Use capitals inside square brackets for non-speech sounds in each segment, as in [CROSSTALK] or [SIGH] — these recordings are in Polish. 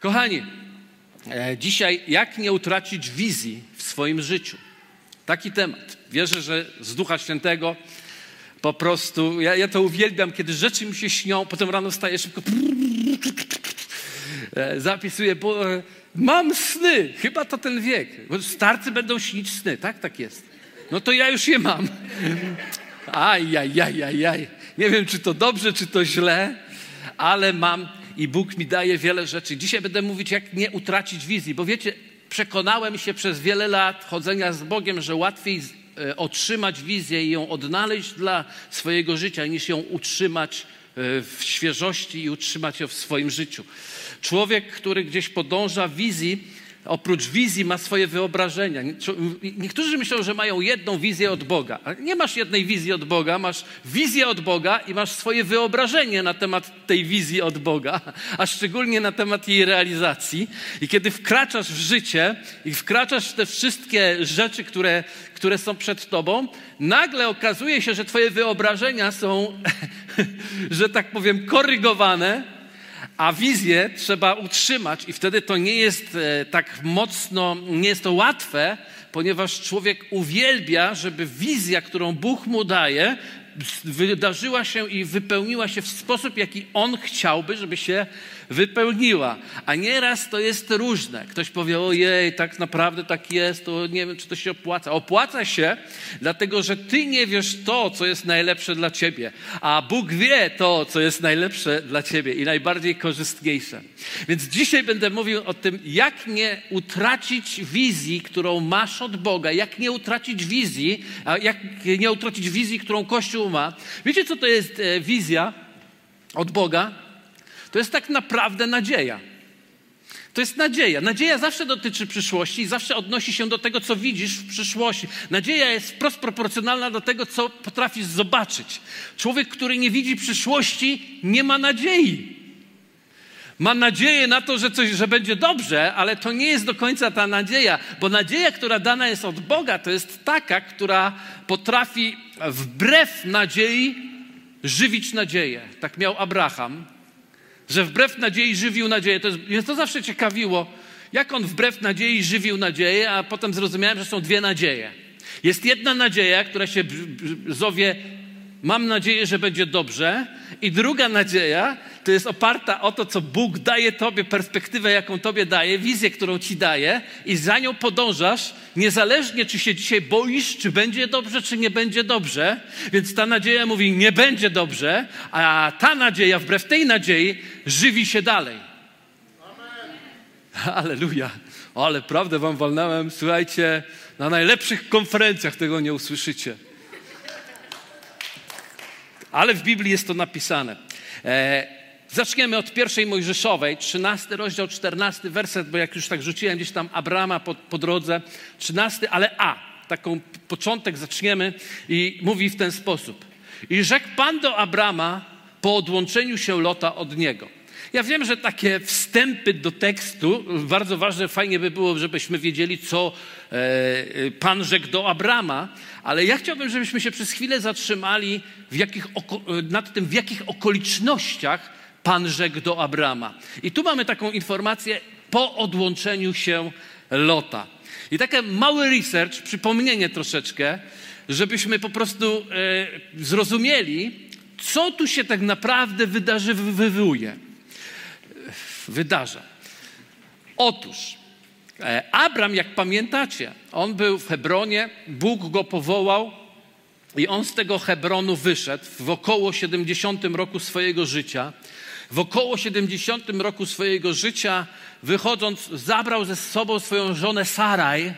Kochani, e, dzisiaj jak nie utracić wizji w swoim życiu? Taki temat. Wierzę, że z Ducha Świętego po prostu, ja, ja to uwielbiam, kiedy rzeczy mi się śnią, potem rano wstaję szybko, e, zapisuję, bo e, mam sny, chyba to ten wiek. Starcy będą śnić sny, tak? Tak jest. No to ja już je mam. Aj, aj, aj, aj, aj. Nie wiem, czy to dobrze, czy to źle, ale mam i Bóg mi daje wiele rzeczy. Dzisiaj będę mówić, jak nie utracić wizji, bo wiecie, przekonałem się przez wiele lat chodzenia z Bogiem, że łatwiej e, otrzymać wizję i ją odnaleźć dla swojego życia, niż ją utrzymać e, w świeżości i utrzymać ją w swoim życiu. Człowiek, który gdzieś podąża wizji, oprócz wizji ma swoje wyobrażenia. Niektórzy myślą, że mają jedną wizję od Boga. Nie masz jednej wizji od Boga, masz wizję od Boga i masz swoje wyobrażenie na temat tej wizji od Boga, a szczególnie na temat jej realizacji. I kiedy wkraczasz w życie i wkraczasz w te wszystkie rzeczy, które, które są przed tobą, nagle okazuje się, że twoje wyobrażenia są, [LAUGHS] że tak powiem, korygowane a wizję trzeba utrzymać i wtedy to nie jest e, tak mocno, nie jest to łatwe, ponieważ człowiek uwielbia, żeby wizja, którą Bóg mu daje, wydarzyła się i wypełniła się w sposób, jaki on chciałby, żeby się wypełniła. A nieraz to jest różne. Ktoś powie, ojej, tak naprawdę tak jest, to nie wiem, czy to się opłaca. Opłaca się, dlatego że ty nie wiesz to, co jest najlepsze dla ciebie, a Bóg wie to, co jest najlepsze dla ciebie i najbardziej korzystniejsze. Więc dzisiaj będę mówił o tym, jak nie utracić wizji, którą masz od Boga, jak nie utracić wizji, a jak nie utracić wizji, którą Kościół ma. Wiecie, co to jest e, wizja od Boga? To jest tak naprawdę nadzieja. To jest nadzieja. Nadzieja zawsze dotyczy przyszłości i zawsze odnosi się do tego, co widzisz w przyszłości. Nadzieja jest wprost proporcjonalna do tego, co potrafisz zobaczyć. Człowiek, który nie widzi przyszłości, nie ma nadziei. Ma nadzieję na to, że coś, że będzie dobrze, ale to nie jest do końca ta nadzieja, bo nadzieja, która dana jest od Boga, to jest taka, która potrafi wbrew nadziei żywić nadzieję. Tak miał Abraham że wbrew nadziei żywił nadzieję. To jest, to zawsze ciekawiło, jak on wbrew nadziei żywił nadzieję, a potem zrozumiałem, że są dwie nadzieje. Jest jedna nadzieja, która się zowie mam nadzieję, że będzie dobrze. I druga nadzieja to jest oparta o to, co Bóg daje Tobie, perspektywę, jaką Tobie daje, wizję, którą Ci daje, i za nią podążasz, niezależnie czy się dzisiaj boisz, czy będzie dobrze, czy nie będzie dobrze. Więc ta nadzieja mówi, nie będzie dobrze, a ta nadzieja, wbrew tej nadziei, żywi się dalej. Aleluja. Ale prawdę Wam walnąłem, słuchajcie, na najlepszych konferencjach tego nie usłyszycie ale w Biblii jest to napisane. E, zaczniemy od pierwszej Mojżeszowej, 13 rozdział, 14 werset, bo jak już tak rzuciłem gdzieś tam Abrama po, po drodze, 13, ale A, taką początek zaczniemy i mówi w ten sposób. I rzekł Pan do Abrama po odłączeniu się Lota od niego. Ja wiem, że takie wstępy do tekstu, bardzo ważne, fajnie by było, żebyśmy wiedzieli, co e, Pan rzekł do Abrama, ale ja chciałbym, żebyśmy się przez chwilę zatrzymali w jakich nad tym, w jakich okolicznościach Pan rzekł do Abrama. I tu mamy taką informację po odłączeniu się Lota. I taki mały research, przypomnienie troszeczkę, żebyśmy po prostu e, zrozumieli, co tu się tak naprawdę wydarzy, wywołuje. Wydarza. Otóż E, Abram, jak pamiętacie, on był w Hebronie, Bóg go powołał i on z tego Hebronu wyszedł w około 70 roku swojego życia. W około 70 roku swojego życia, wychodząc, zabrał ze sobą swoją żonę Saraj,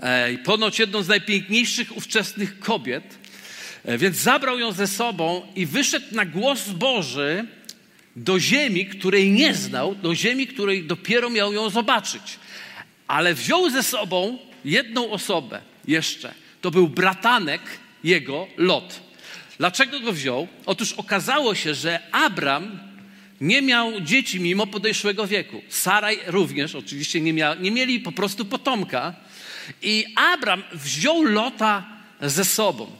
e, ponoć jedną z najpiękniejszych ówczesnych kobiet, e, więc zabrał ją ze sobą i wyszedł na głos Boży do ziemi, której nie znał, do ziemi, której dopiero miał ją zobaczyć. Ale wziął ze sobą jedną osobę jeszcze. To był bratanek jego, Lot. Dlaczego go wziął? Otóż okazało się, że Abram nie miał dzieci mimo podeszłego wieku. Saraj również oczywiście nie, miał, nie mieli po prostu potomka. I Abram wziął Lota ze sobą.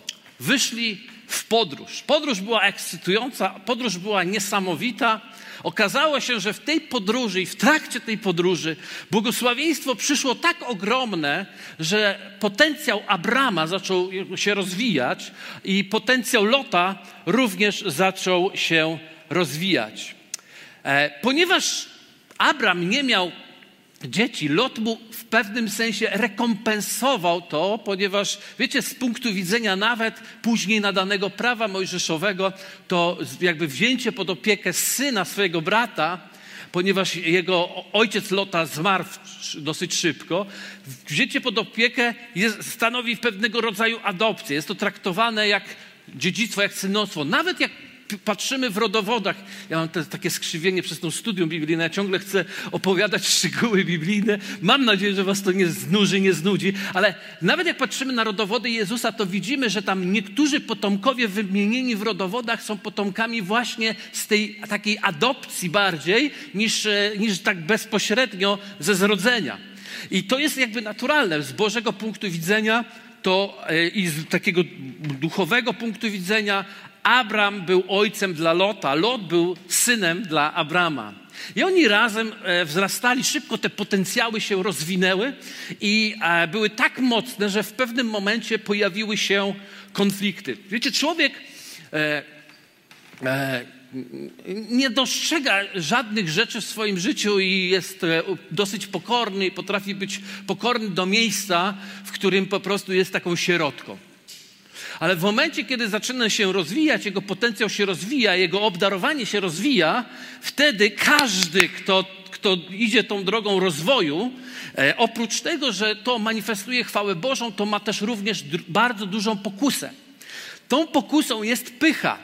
Wyszli w podróż. Podróż była ekscytująca, podróż była niesamowita, Okazało się, że w tej podróży i w trakcie tej podróży błogosławieństwo przyszło tak ogromne, że potencjał Abrama zaczął się rozwijać i potencjał Lota również zaczął się rozwijać. E, ponieważ Abram nie miał dzieci, Lot mu w pewnym sensie rekompensował to, ponieważ, wiecie, z punktu widzenia nawet później nadanego prawa mojżeszowego, to jakby wzięcie pod opiekę syna swojego brata, ponieważ jego ojciec Lota zmarł dosyć szybko, wzięcie pod opiekę jest, stanowi pewnego rodzaju adopcję. Jest to traktowane jak dziedzictwo, jak synostwo. Nawet jak patrzymy w rodowodach. Ja mam te, takie skrzywienie przez to studium biblijne. Ja ciągle chcę opowiadać [LAUGHS] szczegóły biblijne. Mam nadzieję, że was to nie znuży, nie znudzi. Ale nawet jak patrzymy na rodowody Jezusa, to widzimy, że tam niektórzy potomkowie wymienieni w rodowodach są potomkami właśnie z tej takiej adopcji bardziej niż, e, niż tak bezpośrednio ze zrodzenia. I to jest jakby naturalne. Z Bożego punktu widzenia to e, i z takiego duchowego punktu widzenia Abram był ojcem dla Lota, Lot był synem dla Abrama. I oni razem e, wzrastali, szybko te potencjały się rozwinęły i e, były tak mocne, że w pewnym momencie pojawiły się konflikty. Wiecie, człowiek e, nie dostrzega żadnych rzeczy w swoim życiu i jest dosyć pokorny i potrafi być pokorny do miejsca, w którym po prostu jest taką sierotką. Ale w momencie, kiedy zaczyna się rozwijać, jego potencjał się rozwija, jego obdarowanie się rozwija, wtedy każdy, kto, kto idzie tą drogą rozwoju, e, oprócz tego, że to manifestuje chwałę Bożą, to ma też również bardzo dużą pokusę. Tą pokusą jest pycha.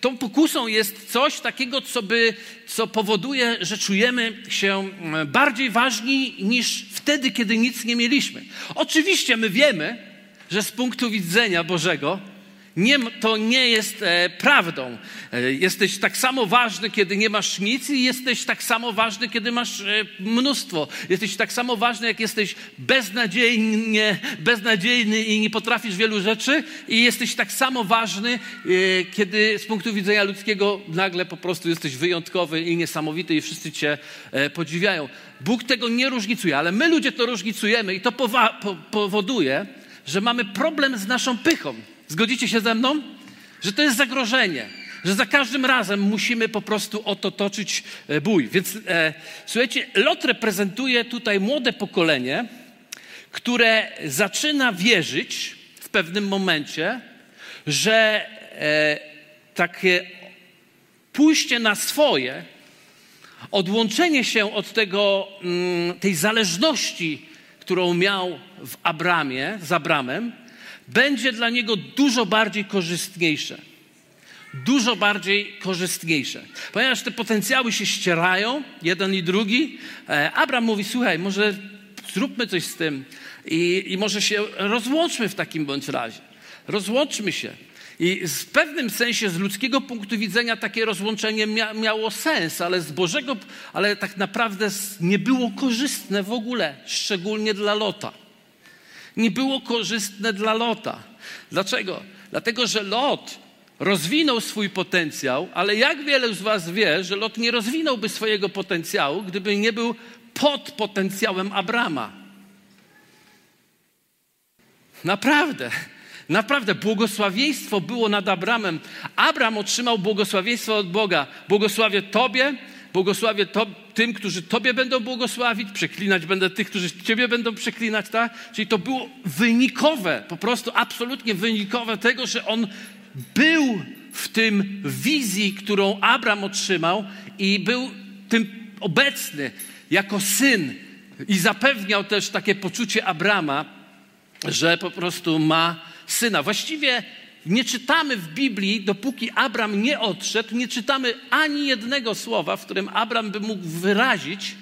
Tą pokusą jest coś takiego, co, by, co powoduje, że czujemy się bardziej ważni niż wtedy, kiedy nic nie mieliśmy. Oczywiście my wiemy, że z punktu widzenia Bożego nie, to nie jest e, prawdą. E, jesteś tak samo ważny, kiedy nie masz nic, i jesteś tak samo ważny, kiedy masz e, mnóstwo. Jesteś tak samo ważny, jak jesteś beznadziejnie, beznadziejny i nie potrafisz wielu rzeczy, i jesteś tak samo ważny, e, kiedy z punktu widzenia ludzkiego nagle po prostu jesteś wyjątkowy i niesamowity, i wszyscy cię e, podziwiają. Bóg tego nie różnicuje, ale my ludzie to różnicujemy, i to powa- po- powoduje, że mamy problem z naszą pychą. Zgodzicie się ze mną? Że to jest zagrożenie, że za każdym razem musimy po prostu o to toczyć e, bój. Więc e, słuchajcie, Lot reprezentuje tutaj młode pokolenie, które zaczyna wierzyć w pewnym momencie, że e, takie pójście na swoje, odłączenie się od tego, mm, tej zależności którą miał w Abramie, z Abramem, będzie dla niego dużo bardziej korzystniejsze. Dużo bardziej korzystniejsze. Ponieważ te potencjały się ścierają, jeden i drugi, e, Abram mówi: Słuchaj, może zróbmy coś z tym i, i może się rozłączmy w takim bądź razie. Rozłączmy się. I w pewnym sensie z ludzkiego punktu widzenia takie rozłączenie mia miało sens, ale z Bożego, ale tak naprawdę nie było korzystne w ogóle, szczególnie dla Lota. Nie było korzystne dla Lota. Dlaczego? Dlatego, że Lot rozwinął swój potencjał, ale jak wiele z Was wie, że Lot nie rozwinąłby swojego potencjału, gdyby nie był pod potencjałem Abrama. Naprawdę. Naprawdę, błogosławieństwo było nad Abramem. Abram otrzymał błogosławieństwo od Boga. Błogosławię Tobie, błogosławię to, tym, którzy Tobie będą błogosławić, przeklinać będę tych, którzy Ciebie będą przeklinać, tak? Czyli to było wynikowe, po prostu absolutnie wynikowe tego, że on był w tym wizji, którą Abram otrzymał i był tym obecny jako syn i zapewniał też takie poczucie Abrama, że po prostu ma syna. Właściwie nie czytamy w Biblii, dopóki Abram nie odszedł, nie czytamy ani jednego słowa, w którym Abram by mógł wyrazić,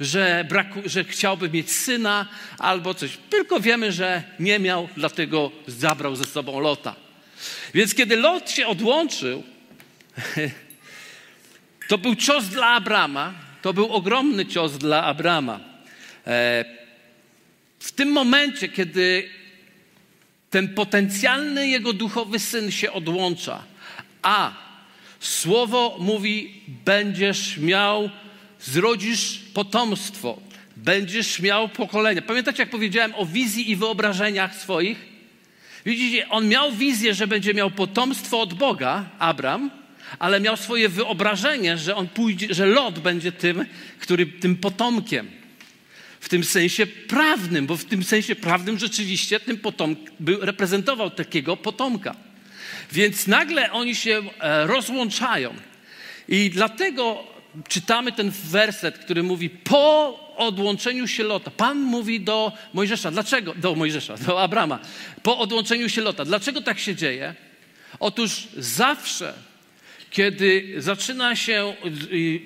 że, braku, że chciałby mieć syna albo coś. Tylko wiemy, że nie miał, dlatego zabrał ze sobą Lota. Więc kiedy Lot się odłączył, [LAUGHS] to był cios dla Abrama, to był ogromny cios dla Abrama. E, w tym momencie, kiedy ten potencjalny jego duchowy syn się odłącza, a Słowo mówi: będziesz miał, zrodzisz potomstwo, będziesz miał pokolenia. Pamiętacie, jak powiedziałem o wizji i wyobrażeniach swoich? Widzicie, on miał wizję, że będzie miał potomstwo od Boga, Abram, ale miał swoje wyobrażenie, że on pójdzie, że Lot będzie tym, który tym potomkiem. W tym sensie prawnym, bo w tym sensie prawnym rzeczywiście tym potom, był, reprezentował takiego potomka. Więc nagle oni się e, rozłączają. I dlatego czytamy ten werset, który mówi po odłączeniu się Lota. Pan mówi do Mojżesza. Dlaczego? Do Mojżesza, do Abrama. Po odłączeniu się Lota. Dlaczego tak się dzieje? Otóż zawsze, kiedy zaczyna się,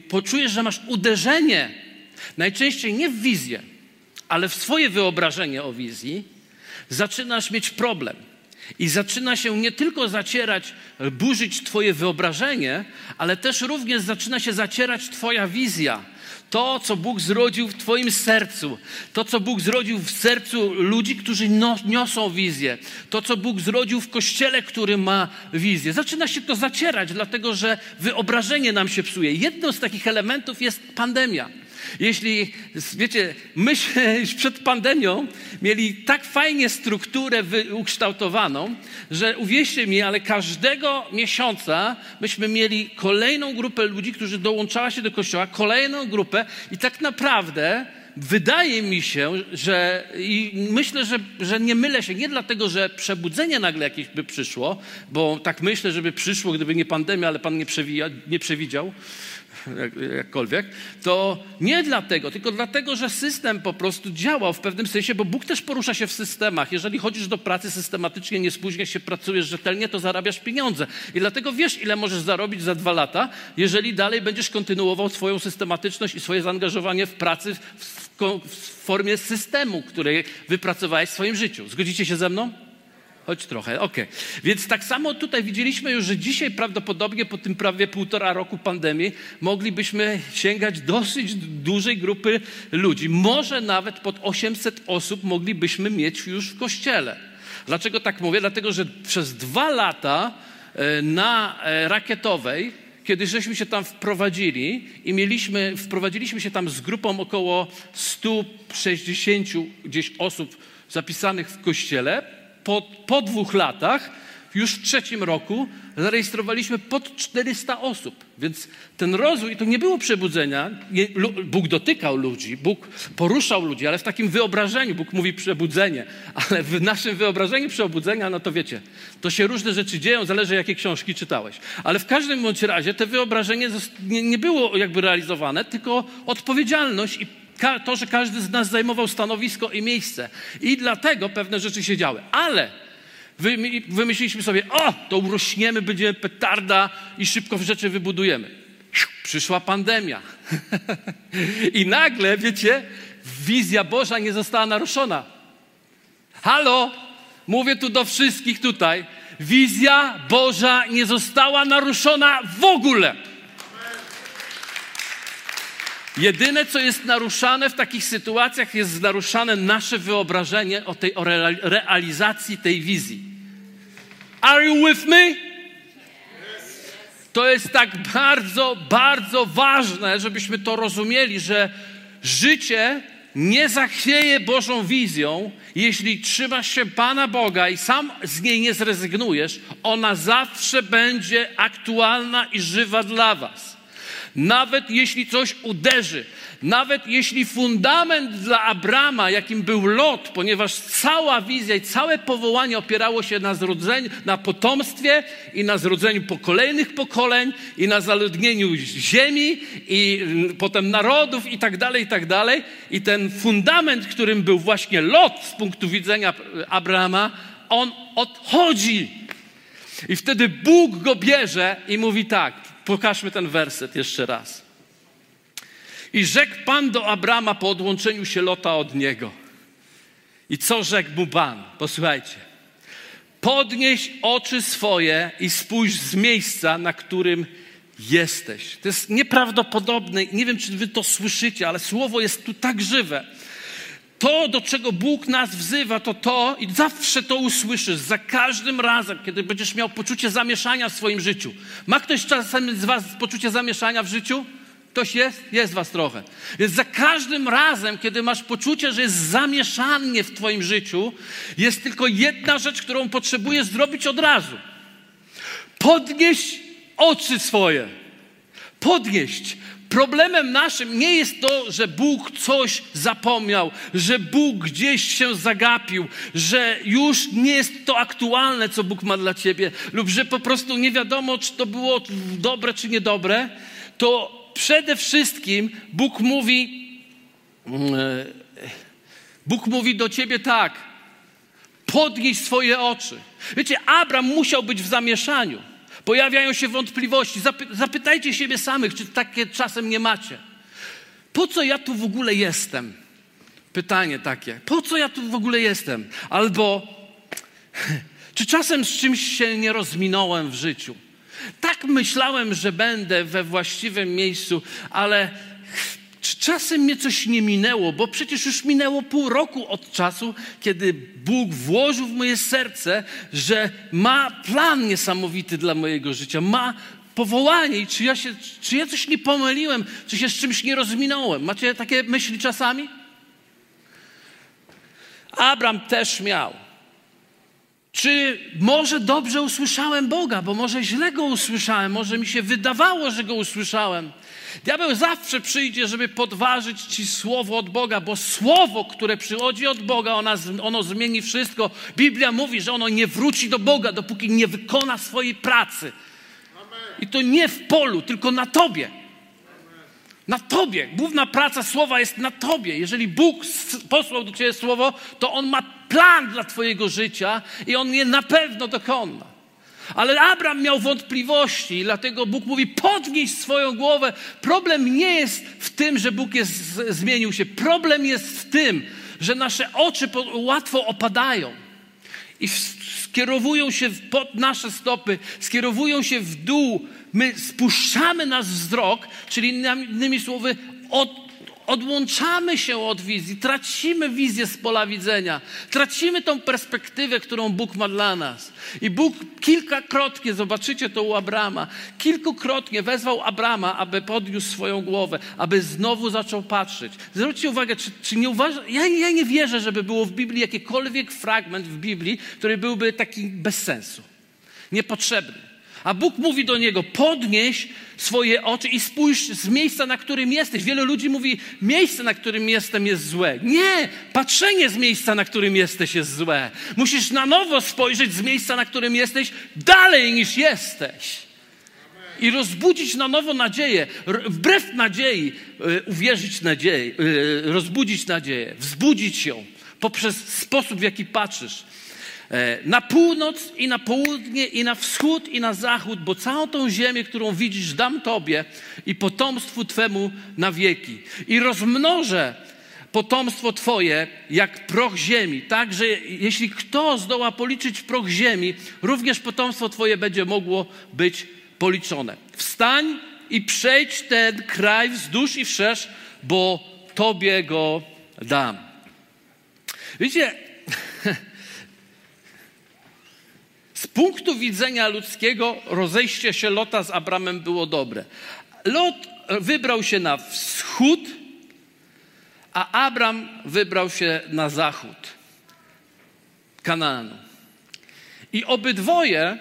poczujesz, że masz uderzenie, najczęściej nie w wizję, ale w swoje wyobrażenie o wizji, zaczynasz mieć problem. I zaczyna się nie tylko zacierać, burzyć Twoje wyobrażenie, ale też również zaczyna się zacierać Twoja wizja. To, co Bóg zrodził w Twoim sercu, to, co Bóg zrodził w sercu ludzi, którzy no, niosą wizję, to, co Bóg zrodził w kościele, który ma wizję. Zaczyna się to zacierać, dlatego że wyobrażenie nam się psuje. Jedną z takich elementów jest pandemia. Jeśli, wiecie, myśmy już przed pandemią mieli tak fajnie strukturę ukształtowaną, że uwierzcie mi, ale każdego miesiąca myśmy mieli kolejną grupę ludzi, którzy dołączała się do kościoła, kolejną grupę i tak naprawdę wydaje mi się, że i myślę, że, że nie mylę się, nie dlatego, że przebudzenie nagle jakieś by przyszło, bo tak myślę, żeby przyszło, gdyby nie pandemia, ale Pan nie, przewija, nie przewidział, jak, jakkolwiek, to nie dlatego, tylko dlatego, że system po prostu działał w pewnym sensie, bo Bóg też porusza się w systemach. Jeżeli chodzisz do pracy systematycznie, nie spóźniasz się, pracujesz rzetelnie, to zarabiasz pieniądze. I dlatego wiesz, ile możesz zarobić za dwa lata, jeżeli dalej będziesz kontynuował swoją systematyczność i swoje zaangażowanie w pracy w, w formie systemu, który wypracowałeś w swoim życiu. Zgodzicie się ze mną? Choć trochę, okej. Okay. Więc tak samo tutaj widzieliśmy już, że dzisiaj prawdopodobnie po tym prawie półtora roku pandemii moglibyśmy sięgać dosyć dużej grupy ludzi. Może nawet pod 800 osób moglibyśmy mieć już w kościele. Dlaczego tak mówię? Dlatego, że przez dwa lata e, na e, rakietowej, kiedy żeśmy się tam wprowadzili i mieliśmy, wprowadziliśmy się tam z grupą około 160 gdzieś osób zapisanych w kościele, po, po dwóch latach, już w trzecim roku, zarejestrowaliśmy pod 400 osób. Więc ten rozwój to nie było przebudzenia. Bóg dotykał ludzi, Bóg poruszał ludzi, ale w takim wyobrażeniu, Bóg mówi przebudzenie, ale w naszym wyobrażeniu przebudzenia, no to wiecie, to się różne rzeczy dzieją, zależy jakie książki czytałeś. Ale w każdym bądź razie te wyobrażenie nie było jakby realizowane, tylko odpowiedzialność i to, że każdy z nas zajmował stanowisko i miejsce. I dlatego pewne rzeczy się działy. Ale wymyśliliśmy sobie, o, to urośniemy, będziemy petarda i szybko rzeczy wybudujemy. Przyszła pandemia. [LAUGHS] I nagle, wiecie, wizja Boża nie została naruszona. Halo, mówię tu do wszystkich tutaj. Wizja Boża nie została naruszona w ogóle. Jedyne, co jest naruszane w takich sytuacjach, jest naruszane nasze wyobrażenie o tej o realizacji tej wizji. Are you with me? To jest tak bardzo, bardzo ważne, żebyśmy to rozumieli, że życie nie zachwieje Bożą wizją, jeśli trzymasz się Pana Boga i sam z niej nie zrezygnujesz, ona zawsze będzie aktualna i żywa dla Was. Nawet jeśli coś uderzy, nawet jeśli fundament dla Abrama, jakim był Lot, ponieważ cała wizja i całe powołanie opierało się na zrodzeniu, na potomstwie i na zrodzeniu po kolejnych pokoleń i na zaludnieniu ziemi i mm, potem narodów i tak dalej, i tak dalej. I ten fundament, którym był właśnie Lot z punktu widzenia Abrama, on odchodzi. I wtedy Bóg go bierze i mówi tak, Pokażmy ten werset jeszcze raz. I rzekł Pan do Abrama po odłączeniu się Lota od niego. I co rzekł mu Pan? Posłuchajcie. Podnieś oczy swoje i spójrz z miejsca, na którym jesteś. To jest nieprawdopodobne. Nie wiem, czy wy to słyszycie, ale słowo jest tu tak żywe. To, do czego Bóg nas wzywa, to to, i zawsze to usłyszysz, za każdym razem, kiedy będziesz miał poczucie zamieszania w swoim życiu. Ma ktoś czasem z Was poczucie zamieszania w życiu? Ktoś jest? Jest Was trochę. Więc za każdym razem, kiedy masz poczucie, że jest zamieszanie w Twoim życiu, jest tylko jedna rzecz, którą potrzebujesz zrobić od razu. Podnieść oczy swoje. Podnieść. Problemem naszym nie jest to, że Bóg coś zapomniał, że Bóg gdzieś się zagapił, że już nie jest to aktualne, co Bóg ma dla ciebie, lub że po prostu nie wiadomo, czy to było dobre, czy niedobre. To przede wszystkim Bóg mówi, e, Bóg mówi do ciebie tak, podnieś swoje oczy. Wiecie, Abraham musiał być w zamieszaniu. Pojawiają się wątpliwości. Zapy zapytajcie siebie samych, czy takie czasem nie macie. Po co ja tu w ogóle jestem? Pytanie takie. Po co ja tu w ogóle jestem? Albo [LAUGHS] czy czasem z czymś się nie rozminąłem w życiu? Tak myślałem, że będę we właściwym miejscu, ale czy czasem mnie coś nie minęło, bo przecież już minęło pół roku od czasu, kiedy Bóg włożył w moje serce, że ma plan niesamowity dla mojego życia, ma powołanie i czy ja, się, czy ja coś nie pomyliłem, czy się z czymś nie rozminąłem. Macie takie myśli czasami? Abraham też miał. Czy może dobrze usłyszałem Boga, bo może źle go usłyszałem, może mi się wydawało, że go usłyszałem. Diabeł zawsze przyjdzie, żeby podważyć ci słowo od Boga, bo słowo, które przychodzi od Boga, ono, ono zmieni wszystko. Biblia mówi, że ono nie wróci do Boga, dopóki nie wykona swojej pracy. I to nie w polu, tylko na tobie. Na tobie. Główna praca słowa jest na tobie. Jeżeli Bóg posłał do ciebie słowo, to on ma plan dla twojego życia i on je na pewno dokona. Ale Abraham miał wątpliwości, dlatego Bóg mówi: podnieś swoją głowę. Problem nie jest w tym, że Bóg jest, zmienił się. Problem jest w tym, że nasze oczy łatwo opadają i skierowują się pod nasze stopy, skierowują się w dół. My spuszczamy nasz wzrok, czyli innymi słowy, od, odłączamy się od wizji, tracimy wizję z pola widzenia, tracimy tą perspektywę, którą Bóg ma dla nas. I Bóg kilkakrotnie, zobaczycie to u Abrama, kilkukrotnie wezwał Abrama, aby podniósł swoją głowę, aby znowu zaczął patrzeć. Zwróćcie uwagę, czy, czy nie uważa, ja, ja nie wierzę, żeby było w Biblii jakikolwiek fragment w Biblii, który byłby taki bez sensu, niepotrzebny. A Bóg mówi do niego: podnieś swoje oczy i spójrz z miejsca, na którym jesteś. Wielu ludzi mówi: miejsce, na którym jestem, jest złe. Nie, patrzenie z miejsca, na którym jesteś, jest złe. Musisz na nowo spojrzeć z miejsca, na którym jesteś, dalej niż jesteś. I rozbudzić na nowo nadzieję, wbrew nadziei, e, uwierzyć nadzieję, e, rozbudzić nadzieję, wzbudzić ją poprzez sposób, w jaki patrzysz. E, na północ i na południe i na wschód i na zachód, bo całą tą ziemię, którą widzisz, dam Tobie i potomstwu Twemu na wieki. I rozmnożę potomstwo Twoje jak proch ziemi, tak, że jeśli kto zdoła policzyć proch ziemi, również potomstwo Twoje będzie mogło być policzone. Wstań i przejdź ten kraj wzdłuż i wszerz, bo Tobie go dam. Widzicie, [LAUGHS] Z punktu widzenia ludzkiego rozejście się Lota z Abramem było dobre. Lot wybrał się na wschód, a Abram wybrał się na zachód Kanaanu. I obydwoje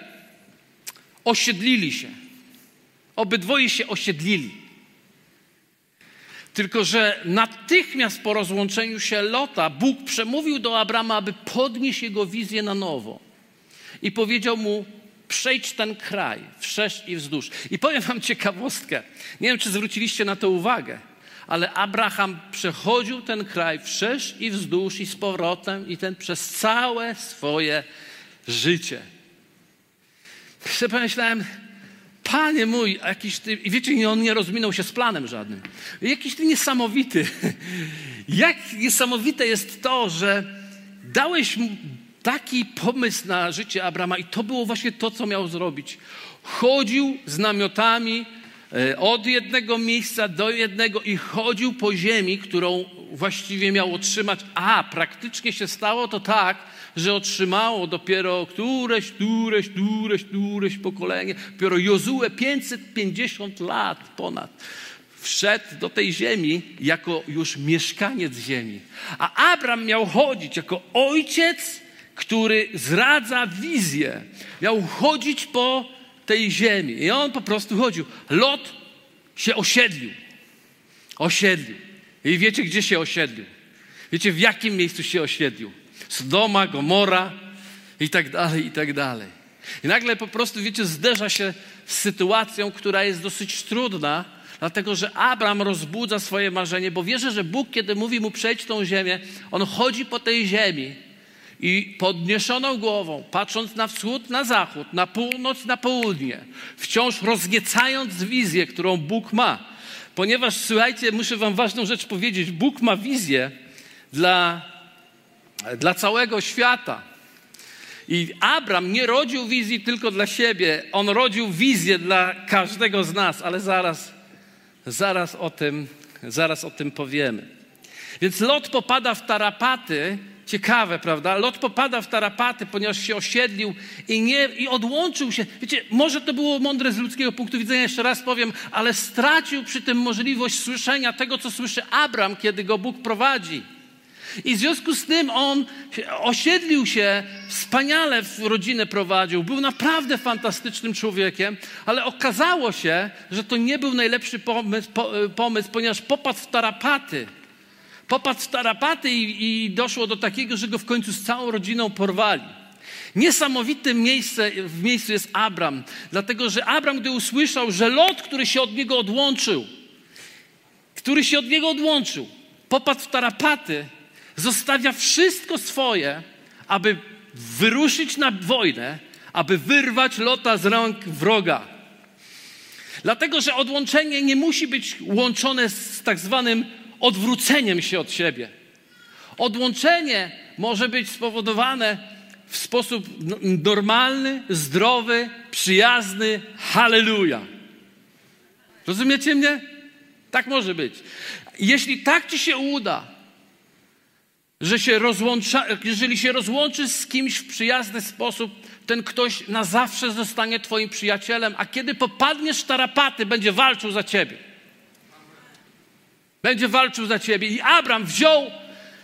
osiedlili się. Obydwoje się osiedlili. Tylko, że natychmiast po rozłączeniu się Lota, Bóg przemówił do Abrama, aby podnieść jego wizję na nowo i powiedział mu: Przejdź ten kraj, wszerz i wzdłuż. I powiem Wam ciekawostkę. Nie wiem, czy zwróciliście na to uwagę, ale Abraham przechodził ten kraj wszerz i wzdłuż i z powrotem, i ten przez całe swoje życie. Jeszcze pomyślałem, Panie mój, jakiś ty, i wiecie, on nie rozminął się z planem żadnym. Jakiś ty niesamowity. [LAUGHS] Jak niesamowite jest to, że dałeś taki pomysł na życie Abrama i to było właśnie to, co miał zrobić. Chodził z namiotami e, od jednego miejsca do jednego i chodził po ziemi, którą właściwie miał otrzymać, a praktycznie się stało to tak, że otrzymało dopiero któreś, któreś, któreś, któreś pokolenie, dopiero Jozue 550 lat ponad wszedł do tej ziemi jako już mieszkaniec ziemi. A Abram miał chodzić jako ojciec, który zradza wizję. Miał chodzić po tej ziemi. I on po prostu chodził. Lot się osiedlił. Osiedlił. I wiecie, gdzie się osiedlił? Wiecie, w jakim miejscu się osiedlił? Sodoma, Gomora i tak dalej, i tak dalej. I nagle po prostu, wiecie, zderza się z sytuacją, która jest dosyć trudna, dlatego że Abraham rozbudza swoje marzenie, bo wierzy, że Bóg, kiedy mówi mu przejść tą ziemię, on chodzi po tej ziemi i podniesioną głową, patrząc na wschód, na zachód, na północ, na południe, wciąż rozniecając wizję, którą Bóg ma. Ponieważ, słuchajcie, muszę Wam ważną rzecz powiedzieć: Bóg ma wizję dla, dla całego świata. I Abram nie rodził wizji tylko dla siebie, on rodził wizję dla każdego z nas, ale zaraz, zaraz o tym, zaraz o tym powiemy. Więc Lot popada w tarapaty, Ciekawe, prawda? Lot popada w tarapaty, ponieważ się osiedlił i, nie, i odłączył się. Wiecie, może to było mądre z ludzkiego punktu widzenia, jeszcze raz powiem, ale stracił przy tym możliwość słyszenia tego, co słyszy Abram, kiedy go Bóg prowadzi. I w związku z tym on osiedlił się, wspaniale w rodzinę prowadził, był naprawdę fantastycznym człowiekiem, ale okazało się, że to nie był najlepszy pomysł, pomysł ponieważ popadł w tarapaty. Popadł w tarapaty i, i doszło do takiego, że go w końcu z całą rodziną porwali. Niesamowite miejsce, w miejscu jest Abram, dlatego że Abram, gdy usłyszał, że Lot, który się od niego odłączył, który się od niego odłączył, popadł w tarapaty, zostawia wszystko swoje, aby wyruszyć na wojnę, aby wyrwać Lota z rąk wroga. Dlatego, że odłączenie nie musi być łączone z tak zwanym odwróceniem się od siebie. Odłączenie może być spowodowane w sposób normalny, zdrowy, przyjazny. Halleluja. Rozumiecie mnie? Tak może być. Jeśli tak ci się uda, że się rozłącza, jeżeli się rozłączysz z kimś w przyjazny sposób, ten ktoś na zawsze zostanie twoim przyjacielem, a kiedy popadniesz w tarapaty, będzie walczył za ciebie. Będzie walczył za ciebie. I Abram wziął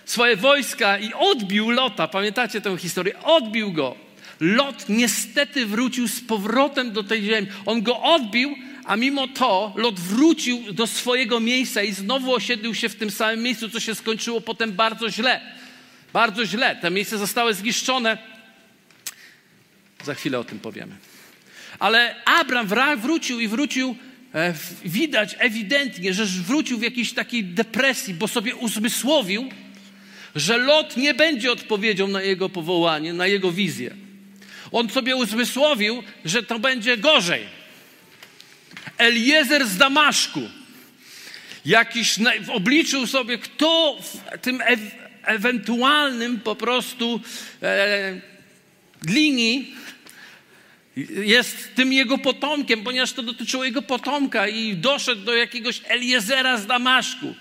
swoje wojska i odbił Lota. Pamiętacie tę historię? Odbił go. Lot niestety wrócił z powrotem do tej ziemi. On go odbił, a mimo to Lot wrócił do swojego miejsca i znowu osiedlił się w tym samym miejscu, co się skończyło potem bardzo źle. Bardzo źle. Te miejsca zostały zniszczone. Za chwilę o tym powiemy. Ale Abram wrócił i wrócił widać ewidentnie, że wrócił w jakiejś takiej depresji, bo sobie uzmysłowił, że Lot nie będzie odpowiedzią na jego powołanie, na jego wizję. On sobie uzmysłowił, że to będzie gorzej. Eliezer z Damaszku, jakiś obliczył sobie, kto w tym e ewentualnym po prostu e, linii jest tym jego potomkiem, ponieważ to dotyczyło jego potomka i doszedł do jakiegoś Eliezera z Damaszku.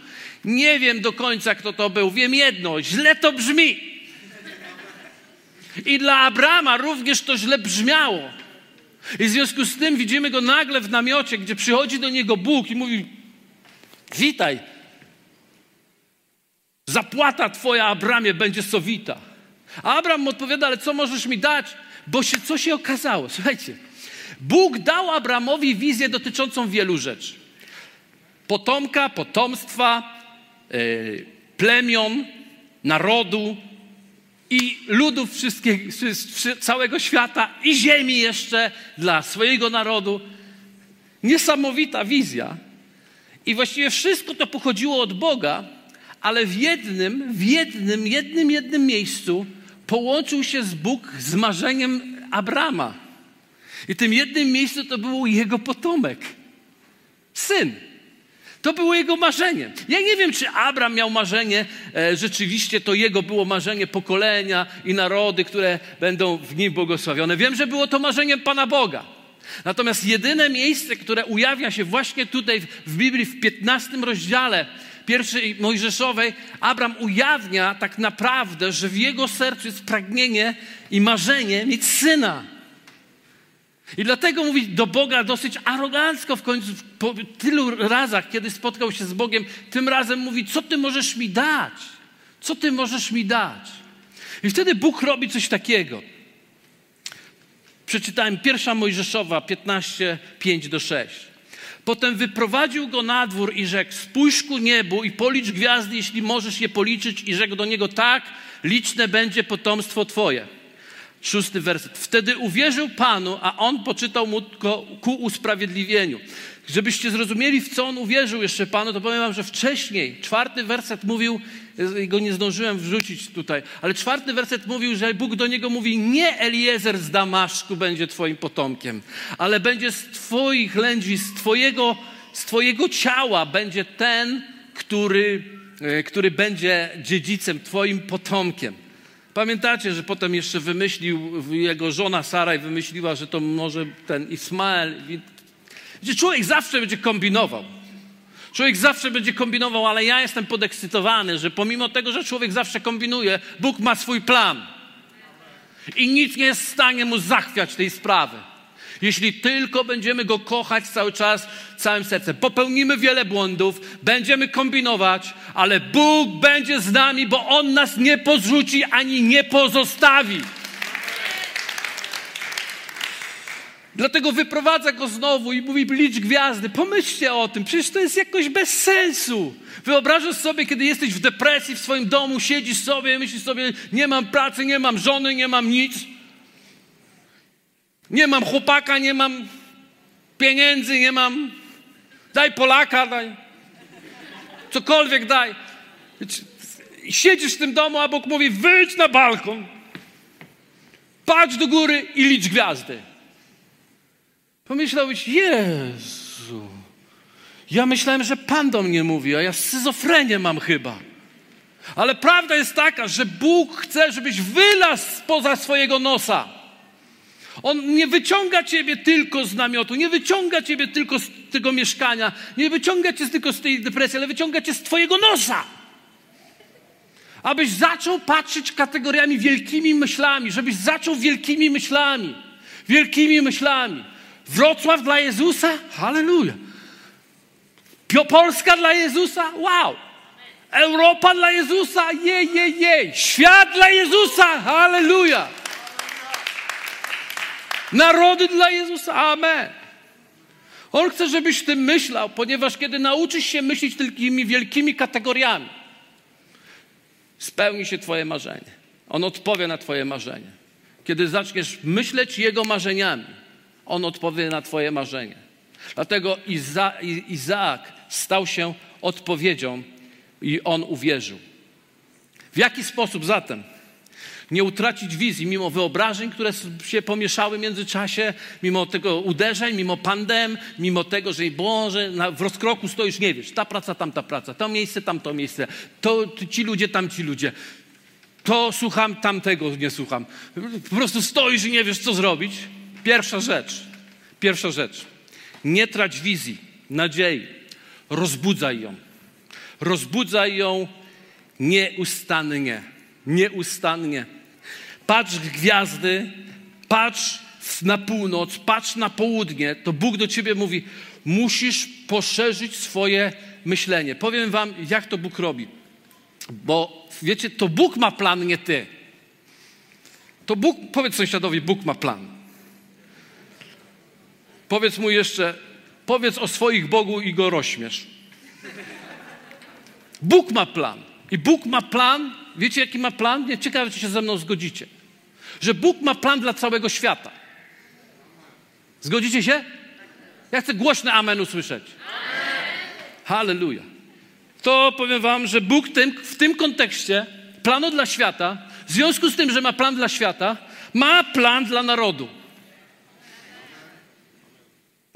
Nie wiem do końca, kto to był. Wiem jedno, źle to brzmi. I dla Abrama również to źle brzmiało. I w związku z tym widzimy go nagle w namiocie, gdzie przychodzi do niego Bóg i mówi: Witaj. Zapłata twoja, Abramie, będzie sowita. A Abram odpowiada: Ale co możesz mi dać? Bo się, co się okazało? Słuchajcie, Bóg dał Abramowi wizję dotyczącą wielu rzeczy. Potomka, potomstwa, yy, plemion, narodu i ludów wszystkich, całego świata i ziemi jeszcze dla swojego narodu. Niesamowita wizja. I właściwie wszystko to pochodziło od Boga, ale w jednym, w jednym, jednym, jednym miejscu połączył się z Bóg z marzeniem Abrama. I tym jednym miejscu to był jego potomek. Syn. To było jego marzenie. Ja nie wiem, czy Abram miał marzenie, e, rzeczywiście to jego było marzenie pokolenia i narody, które będą w nim błogosławione. Wiem, że było to marzeniem Pana Boga. Natomiast jedyne miejsce, które ujawia się właśnie tutaj w Biblii w 15 rozdziale pierwszej Mojżeszowej, Abraham ujawnia tak naprawdę, że w jego sercu jest pragnienie i marzenie mieć syna. I dlatego mówi do Boga dosyć arogancko w końcu, po tylu razach, kiedy spotkał się z Bogiem, tym razem mówi: Co ty możesz mi dać? Co ty możesz mi dać? I wtedy Bóg robi coś takiego. Przeczytałem pierwsza Mojżeszowa 15, 5 do 6. Potem wyprowadził go na dwór i rzekł: Spójrz ku niebu i policz gwiazdy, jeśli możesz je policzyć. I rzekł do niego: Tak, liczne będzie potomstwo twoje. Szósty werset. Wtedy uwierzył Panu, a on poczytał mu ku usprawiedliwieniu. Żebyście zrozumieli, w co on uwierzył jeszcze Panu, to powiem wam, że wcześniej, czwarty werset mówił, go nie zdążyłem wrzucić tutaj, ale czwarty werset mówił, że Bóg do niego mówi, nie Eliezer z Damaszku będzie twoim potomkiem, ale będzie z twoich lędźwi, z twojego, z twojego ciała będzie ten, który, e, który będzie dziedzicem, twoim potomkiem. Pamiętacie, że potem jeszcze wymyślił, jego żona Saraj wymyśliła, że to może ten Ismael. Gdzie człowiek zawsze będzie kombinował. Człowiek zawsze będzie kombinował, ale ja jestem podekscytowany, że pomimo tego, że człowiek zawsze kombinuje, Bóg ma swój plan. I nic nie jest w stanie mu zachwiać tej sprawy. Jeśli tylko będziemy go kochać cały czas, całym sercem. Popełnimy wiele błędów, będziemy kombinować, ale Bóg będzie z nami, bo On nas nie porzuci ani nie pozostawi. Dlatego wyprowadza go znowu i mówi: licz gwiazdy. Pomyślcie o tym, przecież to jest jakoś bez sensu. Wyobrażasz sobie, kiedy jesteś w depresji w swoim domu, siedzisz sobie myślisz sobie: nie mam pracy, nie mam żony, nie mam nic. Nie mam chłopaka, nie mam pieniędzy, nie mam. Daj Polaka, daj. Cokolwiek daj. Siedzisz w tym domu, a Bóg mówi: wyjdź na balkon, patrz do góry i licz gwiazdy. Pomyślałeś, Jezu, ja myślałem, że Pan do mnie mówi, a ja schizofrenię mam chyba. Ale prawda jest taka, że Bóg chce, żebyś wylazł spoza swojego nosa. On nie wyciąga ciebie tylko z namiotu, nie wyciąga ciebie tylko z tego mieszkania, nie wyciąga cię tylko z tej depresji, ale wyciąga cię z twojego nosa. Abyś zaczął patrzeć kategoriami wielkimi myślami, żebyś zaczął wielkimi myślami, wielkimi myślami. Wrocław dla Jezusa? Halleluja. Polska dla Jezusa? Wow. Europa dla Jezusa? Jej, jej, jej. Świat dla Jezusa? Halleluja. Narody dla Jezusa? Amen. On chce, żebyś tym myślał, ponieważ kiedy nauczysz się myśleć takimi wielkimi kategoriami, spełni się Twoje marzenie. On odpowie na Twoje marzenie. Kiedy zaczniesz myśleć Jego marzeniami, on odpowie na Twoje marzenie. Dlatego Iza, Izaak stał się odpowiedzią i on uwierzył. W jaki sposób zatem nie utracić wizji, mimo wyobrażeń, które się pomieszały w międzyczasie, mimo tego uderzeń, mimo pandem, mimo tego, że Boże, w rozkroku stoisz, nie wiesz, ta praca, tamta praca, to miejsce, tamto miejsce, to ci ludzie, tamci ludzie. To słucham, tamtego nie słucham. Po prostu stoisz i nie wiesz, co zrobić. Pierwsza rzecz, pierwsza rzecz. Nie trać wizji, nadziei. Rozbudzaj ją. Rozbudzaj ją nieustannie. Nieustannie. Patrz w gwiazdy, patrz na północ, patrz na południe. To Bóg do ciebie mówi: musisz poszerzyć swoje myślenie. Powiem wam, jak to Bóg robi. Bo wiecie, to Bóg ma plan, nie ty. To Bóg, powiedz sąsiadowi, Bóg ma plan. Powiedz mu jeszcze, powiedz o swoich Bogu i go rozśmiesz. Bóg ma plan. I Bóg ma plan, wiecie jaki ma plan? Nie ciekawe, czy się ze mną zgodzicie. Że Bóg ma plan dla całego świata. Zgodzicie się? Ja chcę głośne amen usłyszeć. Halleluja. To powiem wam, że Bóg tym, w tym kontekście planu dla świata, w związku z tym, że ma plan dla świata, ma plan dla narodu.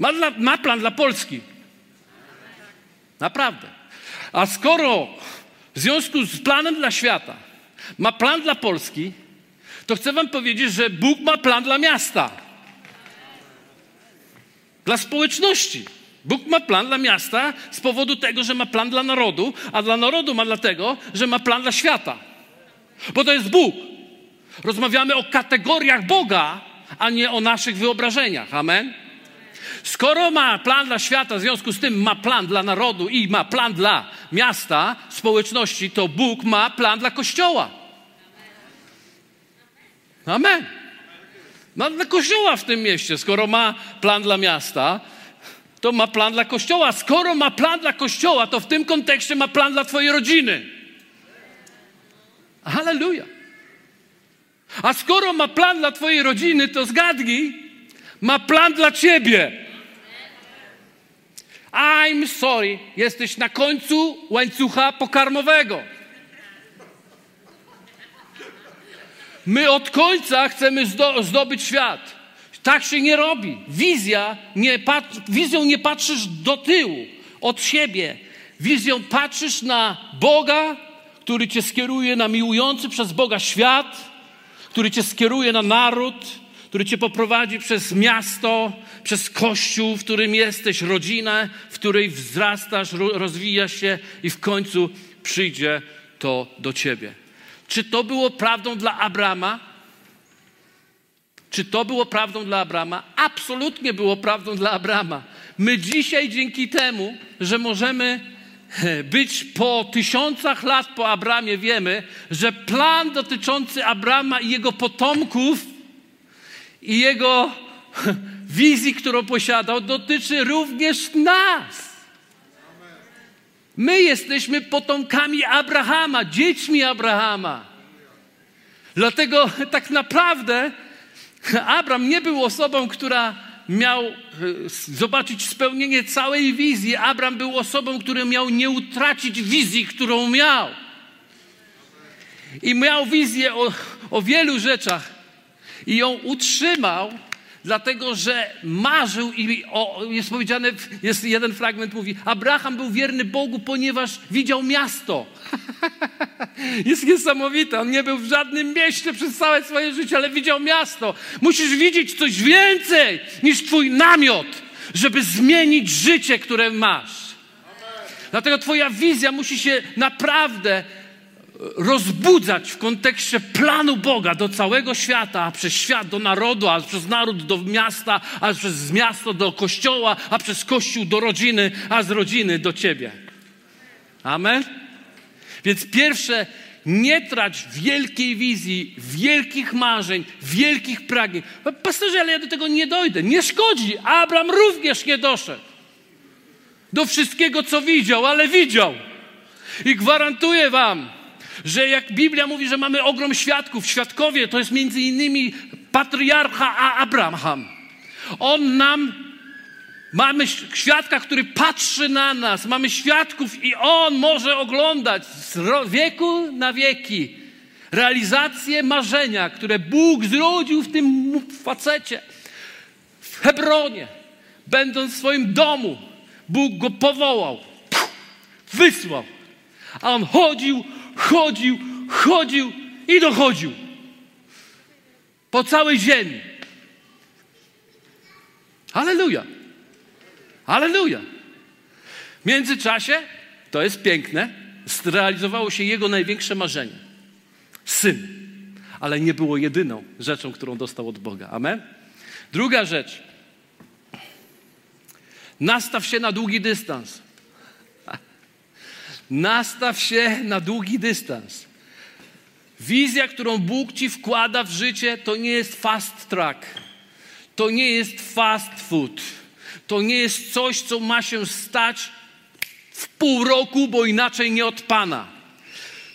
Ma, dla, ma plan dla Polski. Naprawdę. A skoro w związku z planem dla świata ma plan dla Polski, to chcę Wam powiedzieć, że Bóg ma plan dla miasta, dla społeczności. Bóg ma plan dla miasta z powodu tego, że ma plan dla narodu, a dla narodu ma dlatego, że ma plan dla świata. Bo to jest Bóg. Rozmawiamy o kategoriach Boga, a nie o naszych wyobrażeniach. Amen? Skoro ma plan dla świata, w związku z tym ma plan dla narodu i ma plan dla miasta, społeczności, to Bóg ma plan dla Kościoła. Amen. Ma dla Kościoła w tym mieście. Skoro ma plan dla miasta, to ma plan dla Kościoła. Skoro ma plan dla Kościoła, to w tym kontekście ma plan dla Twojej rodziny. Halleluja. A skoro ma plan dla Twojej rodziny, to zgadnij, ma plan dla Ciebie. I'm sorry, jesteś na końcu łańcucha pokarmowego. My od końca chcemy zdobyć świat. Tak się nie robi. Wizja nie wizją nie patrzysz do tyłu, od siebie. Wizją patrzysz na Boga, który cię skieruje na miłujący przez Boga świat, który cię skieruje na naród, który cię poprowadzi przez miasto, przez kościół, w którym jesteś, rodzinę, w której wzrastasz, rozwijasz się i w końcu przyjdzie to do ciebie. Czy to było prawdą dla Abrama? Czy to było prawdą dla Abrama? Absolutnie było prawdą dla Abrama. My dzisiaj dzięki temu, że możemy być po tysiącach lat po Abramie, wiemy, że plan dotyczący Abrama i jego potomków i jego [LAUGHS] wizji, którą posiadał, dotyczy również nas. My jesteśmy potomkami Abrahama, dziećmi Abrahama. Dlatego tak naprawdę Abram nie był osobą, która miał e, zobaczyć spełnienie całej wizji. Abram był osobą, który miał nie utracić wizji, którą miał. I miał wizję o, o wielu rzeczach i ją utrzymał, dlatego że marzył i o, jest powiedziane, jest jeden fragment mówi, Abraham był wierny Bogu, ponieważ widział miasto. [LAUGHS] jest niesamowite, on nie był w żadnym mieście przez całe swoje życie, ale widział miasto. Musisz widzieć coś więcej niż twój namiot, żeby zmienić życie, które masz. Dlatego twoja wizja musi się naprawdę rozbudzać w kontekście planu Boga do całego świata, a przez świat do narodu, a przez naród do miasta, a przez miasto do kościoła, a przez kościół do rodziny, a z rodziny do ciebie. Amen? Więc pierwsze, nie trać wielkiej wizji, wielkich marzeń, wielkich pragnień. Pastorze, ale ja do tego nie dojdę. Nie szkodzi. Abraham również nie doszedł do wszystkiego, co widział, ale widział. I gwarantuję wam, że jak Biblia mówi, że mamy ogrom świadków, świadkowie to jest między innymi patriarcha Abraham. On nam, mamy świadka, który patrzy na nas, mamy świadków i on może oglądać z wieku na wieki realizację marzenia, które Bóg zrodził w tym facecie, w Hebronie, będąc w swoim domu. Bóg go powołał, wysłał, a on chodził, chodził, chodził i dochodził. Po całej ziemi. Aleluja. Aleluja. W międzyczasie, to jest piękne, zrealizowało się jego największe marzenie. Syn. Ale nie było jedyną rzeczą, którą dostał od Boga. Amen? Druga rzecz. Nastaw się na długi dystans. Nastaw się na długi dystans. Wizja, którą Bóg ci wkłada w życie, to nie jest fast track. To nie jest fast food. To nie jest coś, co ma się stać w pół roku, bo inaczej nie od Pana.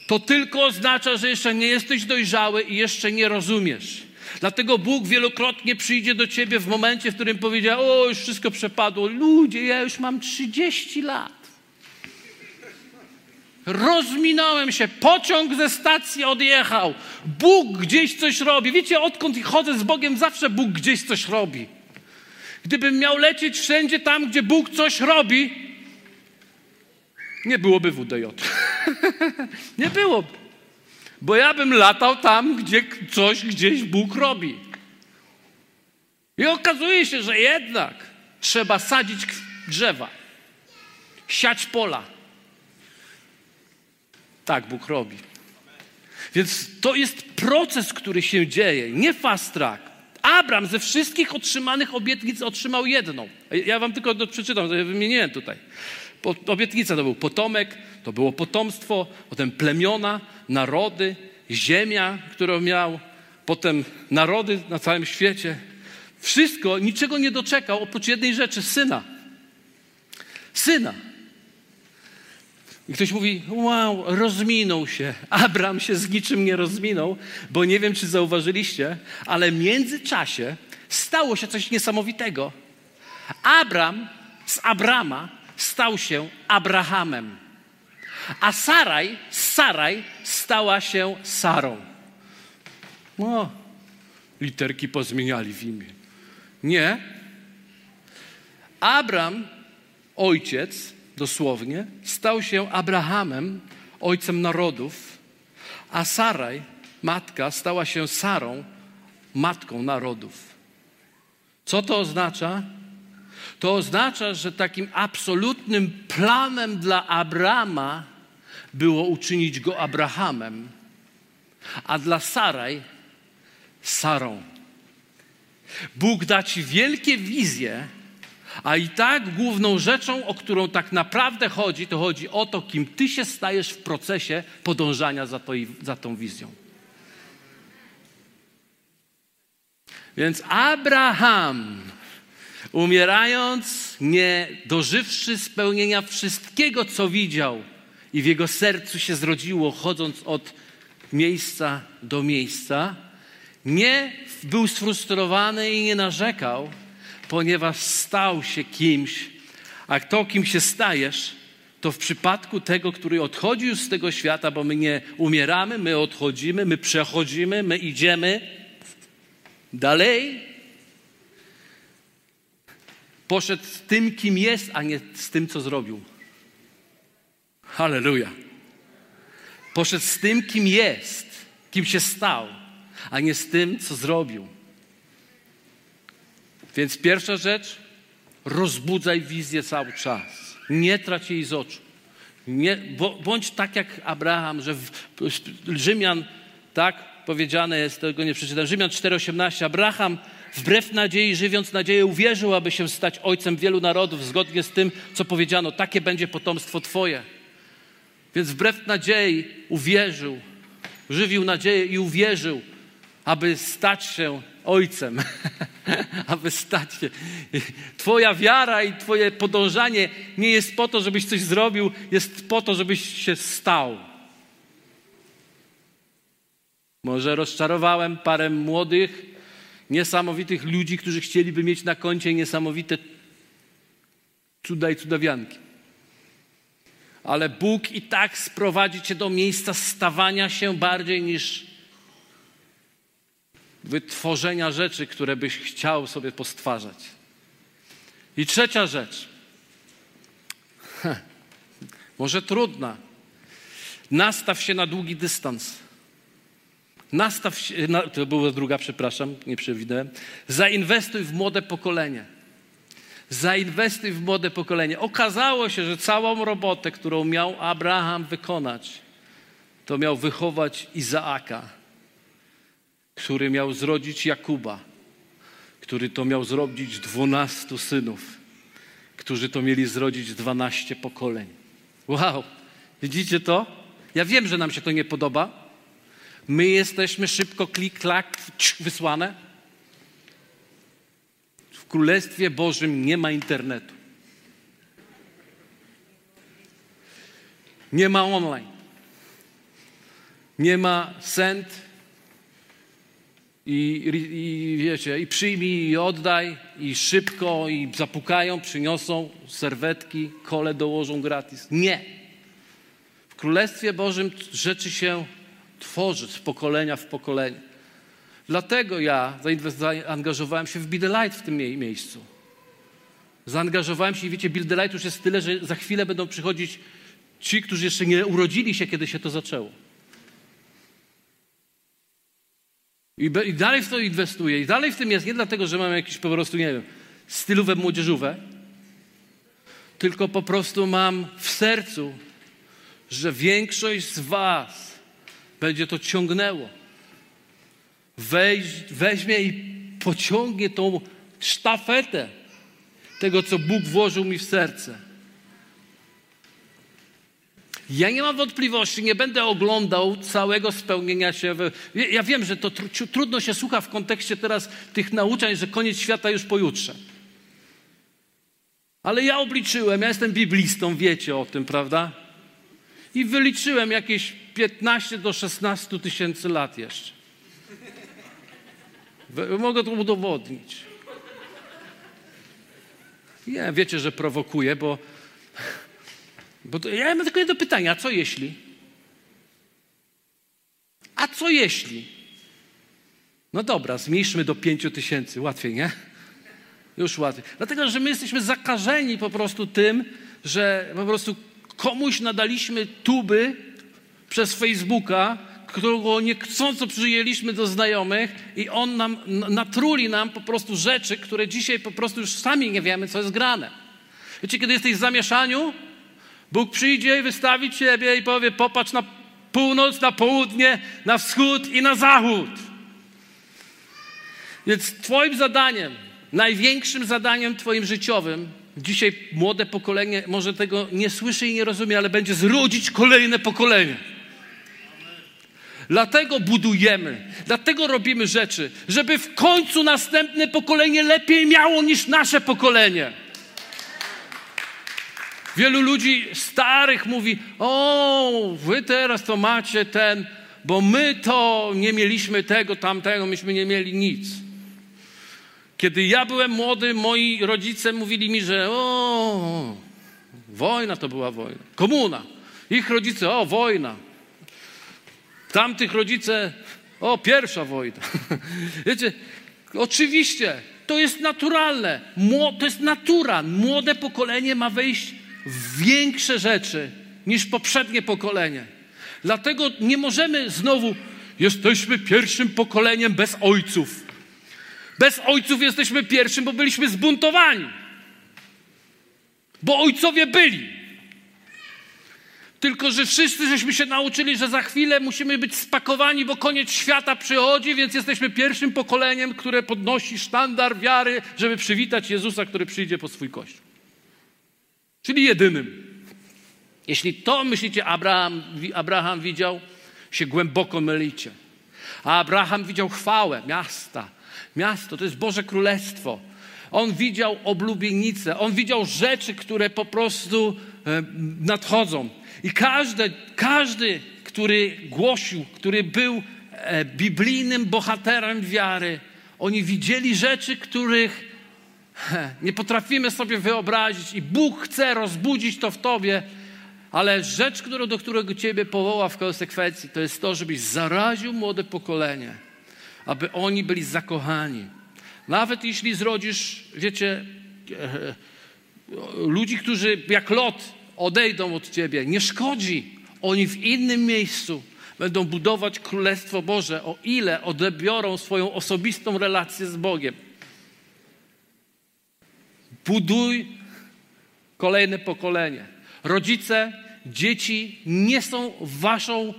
To tylko oznacza, że jeszcze nie jesteś dojrzały i jeszcze nie rozumiesz. Dlatego Bóg wielokrotnie przyjdzie do ciebie w momencie, w którym powiedział: O, już wszystko przepadło. Ludzie, ja już mam 30 lat. Rozminąłem się, pociąg ze stacji odjechał. Bóg gdzieś coś robi. Wiecie, odkąd chodzę z Bogiem, zawsze Bóg gdzieś coś robi. Gdybym miał lecieć wszędzie tam, gdzie Bóg coś robi, nie byłoby WDJ. [LAUGHS] nie byłoby. Bo ja bym latał tam, gdzie coś gdzieś Bóg robi. I okazuje się, że jednak trzeba sadzić drzewa, siać pola. Tak Bóg robi. Więc to jest proces, który się dzieje, nie fast track. Abram ze wszystkich otrzymanych obietnic otrzymał jedną. Ja wam tylko przeczytam, wymieniłem tutaj. Obietnica to był potomek, to było potomstwo, potem plemiona, narody, ziemia, którą miał, potem narody na całym świecie. Wszystko, niczego nie doczekał oprócz jednej rzeczy syna. Syna. I ktoś mówi, wow, rozminął się. Abram się z niczym nie rozminął, bo nie wiem, czy zauważyliście, ale w międzyczasie stało się coś niesamowitego. Abram z Abrama stał się Abrahamem, a Saraj, Saraj stała się Sarą. No, literki pozmieniali w imię. Nie. Abram, ojciec, dosłownie, stał się Abrahamem, ojcem narodów, a Saraj, matka, stała się Sarą, matką narodów. Co to oznacza? To oznacza, że takim absolutnym planem dla Abrama było uczynić go Abrahamem, a dla Saraj Sarą. Bóg da ci wielkie wizje, a i tak główną rzeczą, o którą tak naprawdę chodzi, to chodzi o to, kim ty się stajesz w procesie podążania za, to, za tą wizją. Więc Abraham, umierając, nie dożywszy spełnienia wszystkiego, co widział, i w jego sercu się zrodziło, chodząc od miejsca do miejsca, nie był sfrustrowany i nie narzekał, ponieważ stał się kimś, a kto kim się stajesz, to w przypadku tego, który odchodzi już z tego świata, bo my nie umieramy, my odchodzimy, my przechodzimy, my idziemy dalej, poszedł z tym, kim jest, a nie z tym, co zrobił. Halleluja. Poszedł z tym, kim jest, kim się stał, a nie z tym, co zrobił. Więc pierwsza rzecz, rozbudzaj wizję cały czas. Nie trać jej z oczu. Nie, bądź tak jak Abraham, że w, Rzymian, tak powiedziane jest, tego nie przeczytam, Rzymian 4,18, Abraham wbrew nadziei, żywiąc nadzieję, uwierzył, aby się stać ojcem wielu narodów, zgodnie z tym, co powiedziano, takie będzie potomstwo Twoje. Więc wbrew nadziei uwierzył, żywił nadzieję i uwierzył, aby stać się ojcem, [LAUGHS] aby stać się. Twoja wiara i Twoje podążanie nie jest po to, żebyś coś zrobił, jest po to, żebyś się stał. Może rozczarowałem parę młodych, niesamowitych ludzi, którzy chcieliby mieć na koncie niesamowite cuda i cudawianki. Ale Bóg i tak sprowadzi cię do miejsca stawania się bardziej niż wytworzenia rzeczy, które byś chciał sobie postwarzać. I trzecia rzecz, [LAUGHS] może trudna, nastaw się na długi dystans. Nastaw się, na, to była druga, przepraszam, nie przewidywałem. Zainwestuj w młode pokolenie. Zainwestuj w młode pokolenie. Okazało się, że całą robotę, którą miał Abraham wykonać, to miał wychować Izaaka który miał zrodzić Jakuba, który to miał zrobić dwunastu synów, którzy to mieli zrodzić dwanaście pokoleń. Wow, widzicie to? Ja wiem, że nam się to nie podoba. My jesteśmy szybko klik, klak, wysłane. W Królestwie Bożym nie ma internetu. Nie ma online. Nie ma send, i, i wiecie, i przyjmij, i oddaj, i szybko, i zapukają, przyniosą serwetki, kole dołożą gratis. Nie. W Królestwie Bożym rzeczy się tworzy z pokolenia w pokolenie. Dlatego ja zaangażowałem się w Be the Light w tym miejscu. Zaangażowałem się i wiecie, Build the Light już jest tyle, że za chwilę będą przychodzić ci, którzy jeszcze nie urodzili się, kiedy się to zaczęło. I, I, dalej w to inwestuję. I dalej w tym jest nie dlatego, że mam jakieś po prostu, nie wiem, stylowe młodzieżowe, tylko po prostu mam w sercu, że większość z Was będzie to ciągnęło. Weź, weźmie i pociągnie tą sztafetę tego, co Bóg włożył mi w serce. Ja nie mam wątpliwości, nie będę oglądał całego spełnienia się. Ja wiem, że to tr trudno się słucha w kontekście teraz tych nauczań, że koniec świata już pojutrze. Ale ja obliczyłem, ja jestem biblistą, wiecie o tym, prawda? I wyliczyłem jakieś 15 do 16 tysięcy lat jeszcze. Mogę to udowodnić. Nie, wiecie, że prowokuję, bo, bo to, ja mam tylko jedno pytanie, a co jeśli? A co jeśli? No dobra, zmniejszmy do 5 tysięcy, łatwiej, nie? Już łatwiej. Dlatego, że my jesteśmy zakażeni po prostu tym, że po prostu komuś nadaliśmy tuby przez Facebooka, którego niechcąco przyjęliśmy do znajomych i on nam natruli nam po prostu rzeczy, które dzisiaj po prostu już sami nie wiemy, co jest grane. Wiecie, kiedy jesteś w zamieszaniu, Bóg przyjdzie i wystawi ciebie i powie, popatrz na północ, na południe, na wschód i na zachód. Więc twoim zadaniem, największym zadaniem twoim życiowym, dzisiaj młode pokolenie może tego nie słyszy i nie rozumie, ale będzie zrodzić kolejne pokolenie. Dlatego budujemy, dlatego robimy rzeczy, żeby w końcu następne pokolenie lepiej miało niż nasze pokolenie. Wielu ludzi starych mówi: O, wy teraz to macie ten, bo my to nie mieliśmy tego, tamtego, myśmy nie mieli nic. Kiedy ja byłem młody, moi rodzice mówili mi, że o, wojna to była wojna, komuna. Ich rodzice, o, wojna. Tamtych rodzice, o, pierwsza wojna. [LAUGHS] Wiecie, oczywiście, to jest naturalne. To jest natura. Młode pokolenie ma wejść większe rzeczy niż poprzednie pokolenie. Dlatego nie możemy znowu, jesteśmy pierwszym pokoleniem bez ojców. Bez ojców jesteśmy pierwszym, bo byliśmy zbuntowani. Bo ojcowie byli. Tylko, że wszyscy żeśmy się nauczyli, że za chwilę musimy być spakowani, bo koniec świata przychodzi, więc jesteśmy pierwszym pokoleniem, które podnosi sztandar wiary, żeby przywitać Jezusa, który przyjdzie po swój kościół. Czyli jedynym. Jeśli to myślicie, Abraham, Abraham widział, się głęboko mylicie. A Abraham widział chwałę miasta. Miasto to jest Boże Królestwo. On widział oblubienicę, on widział rzeczy, które po prostu e, nadchodzą. I każdy, każdy, który głosił, który był e, biblijnym bohaterem wiary, oni widzieli rzeczy, których nie potrafimy sobie wyobrazić i Bóg chce rozbudzić to w tobie, ale rzecz, którą, do którego ciebie powoła w konsekwencji, to jest to, żebyś zaraził młode pokolenie, aby oni byli zakochani. Nawet jeśli zrodzisz, wiecie, e, ludzi, którzy jak lot odejdą od ciebie. Nie szkodzi. Oni w innym miejscu będą budować Królestwo Boże, o ile odebiorą swoją osobistą relację z Bogiem. Buduj kolejne pokolenie. Rodzice, dzieci nie są waszą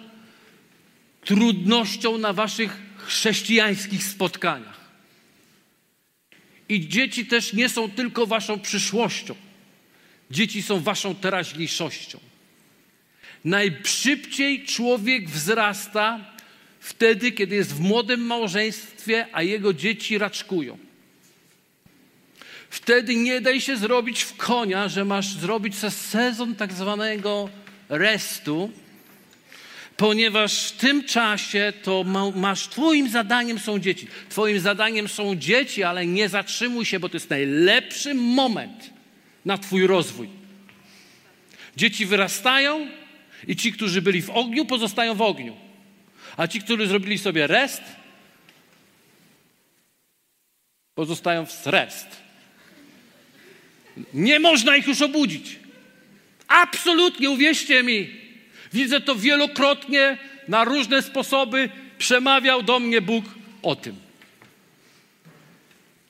trudnością na waszych chrześcijańskich spotkaniach. I dzieci też nie są tylko waszą przyszłością. Dzieci są waszą teraźniejszością. Najszybciej człowiek wzrasta wtedy, kiedy jest w młodym małżeństwie, a jego dzieci raczkują. Wtedy nie daj się zrobić w konia, że masz zrobić sezon tak zwanego restu, ponieważ w tym czasie to masz, twoim zadaniem są dzieci. Twoim zadaniem są dzieci, ale nie zatrzymuj się, bo to jest najlepszy moment na Twój rozwój. Dzieci wyrastają i ci, którzy byli w ogniu, pozostają w ogniu. A ci, którzy zrobili sobie rest, pozostają w rest. Nie można ich już obudzić. Absolutnie, uwierzcie mi. Widzę to wielokrotnie, na różne sposoby przemawiał do mnie Bóg o tym.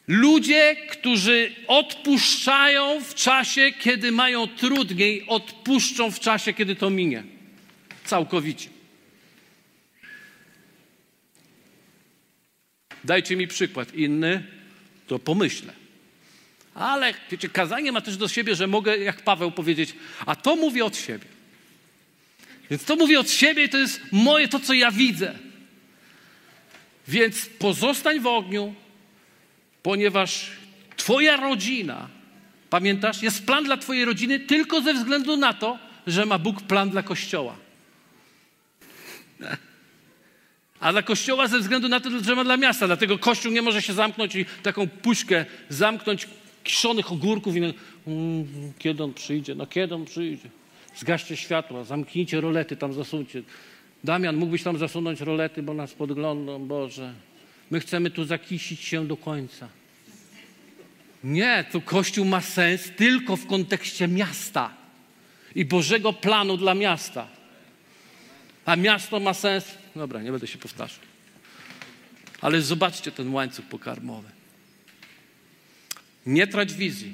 Ludzie, którzy odpuszczają w czasie, kiedy mają trudniej, odpuszczą w czasie, kiedy to minie. Całkowicie. Dajcie mi przykład inny, to pomyślę. Ale wiecie, kazanie ma też do siebie, że mogę, jak Paweł, powiedzieć, a to mówię od siebie. Więc to mówię od siebie i to jest moje, to co ja widzę. Więc pozostań w ogniu, ponieważ Twoja rodzina, pamiętasz, jest plan dla Twojej rodziny tylko ze względu na to, że ma Bóg plan dla Kościoła. A dla Kościoła ze względu na to, że ma dla miasta. Dlatego Kościół nie może się zamknąć i taką puszkę zamknąć kiszonych ogórków i mm, kiedy on przyjdzie, no kiedy on przyjdzie. Zgaście światła, zamknijcie rolety, tam zasuncie. Damian, mógłbyś tam zasunąć rolety, bo nas podglądą, Boże. My chcemy tu zakisić się do końca. Nie, to Kościół ma sens tylko w kontekście miasta i Bożego planu dla miasta. A miasto ma sens. Dobra, nie będę się powtarzał. Ale zobaczcie ten łańcuch pokarmowy. Nie trać wizji.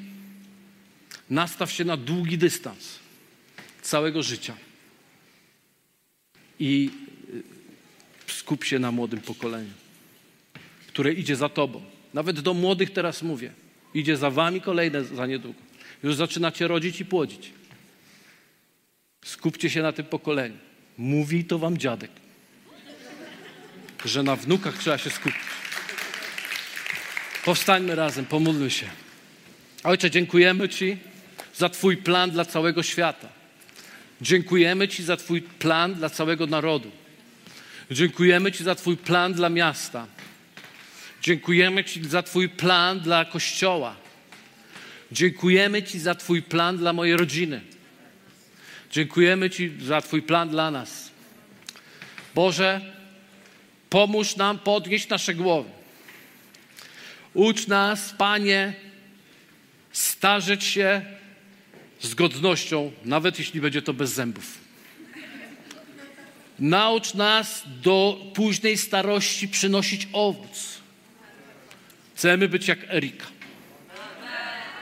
Nastaw się na długi dystans całego życia. I y, skup się na młodym pokoleniu, które idzie za tobą. Nawet do młodych teraz mówię. Idzie za wami kolejne za niedługo. Już zaczynacie rodzić i płodzić. Skupcie się na tym pokoleniu. Mówi to wam dziadek, że na wnukach trzeba się skupić. Powstańmy razem, pomódlmy się. Ojcze, dziękujemy Ci za Twój plan dla całego świata. Dziękujemy Ci za Twój plan dla całego narodu. Dziękujemy Ci za Twój plan dla miasta. Dziękujemy Ci za Twój plan dla Kościoła. Dziękujemy Ci za Twój plan dla mojej rodziny. Dziękujemy Ci za Twój plan dla nas. Boże, pomóż nam podnieść nasze głowy. Ucz nas, Panie, starzeć się z godnością, nawet jeśli będzie to bez zębów. Naucz nas do późnej starości przynosić owoc. Chcemy być jak Erika.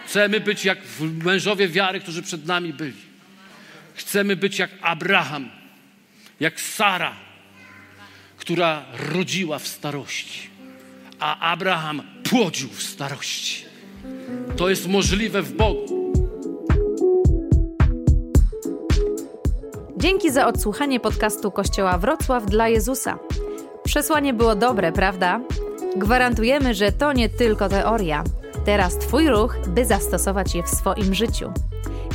Chcemy być jak mężowie wiary, którzy przed nami byli. Chcemy być jak Abraham, jak Sara, która rodziła w starości, a Abraham płodził w starości. To jest możliwe w Bogu. Dzięki za odsłuchanie podcastu Kościoła Wrocław dla Jezusa. Przesłanie było dobre, prawda? Gwarantujemy, że to nie tylko teoria. Teraz Twój ruch, by zastosować je w swoim życiu.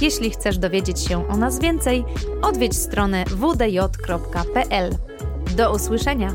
Jeśli chcesz dowiedzieć się o nas więcej, odwiedź stronę wdj.pl. Do usłyszenia!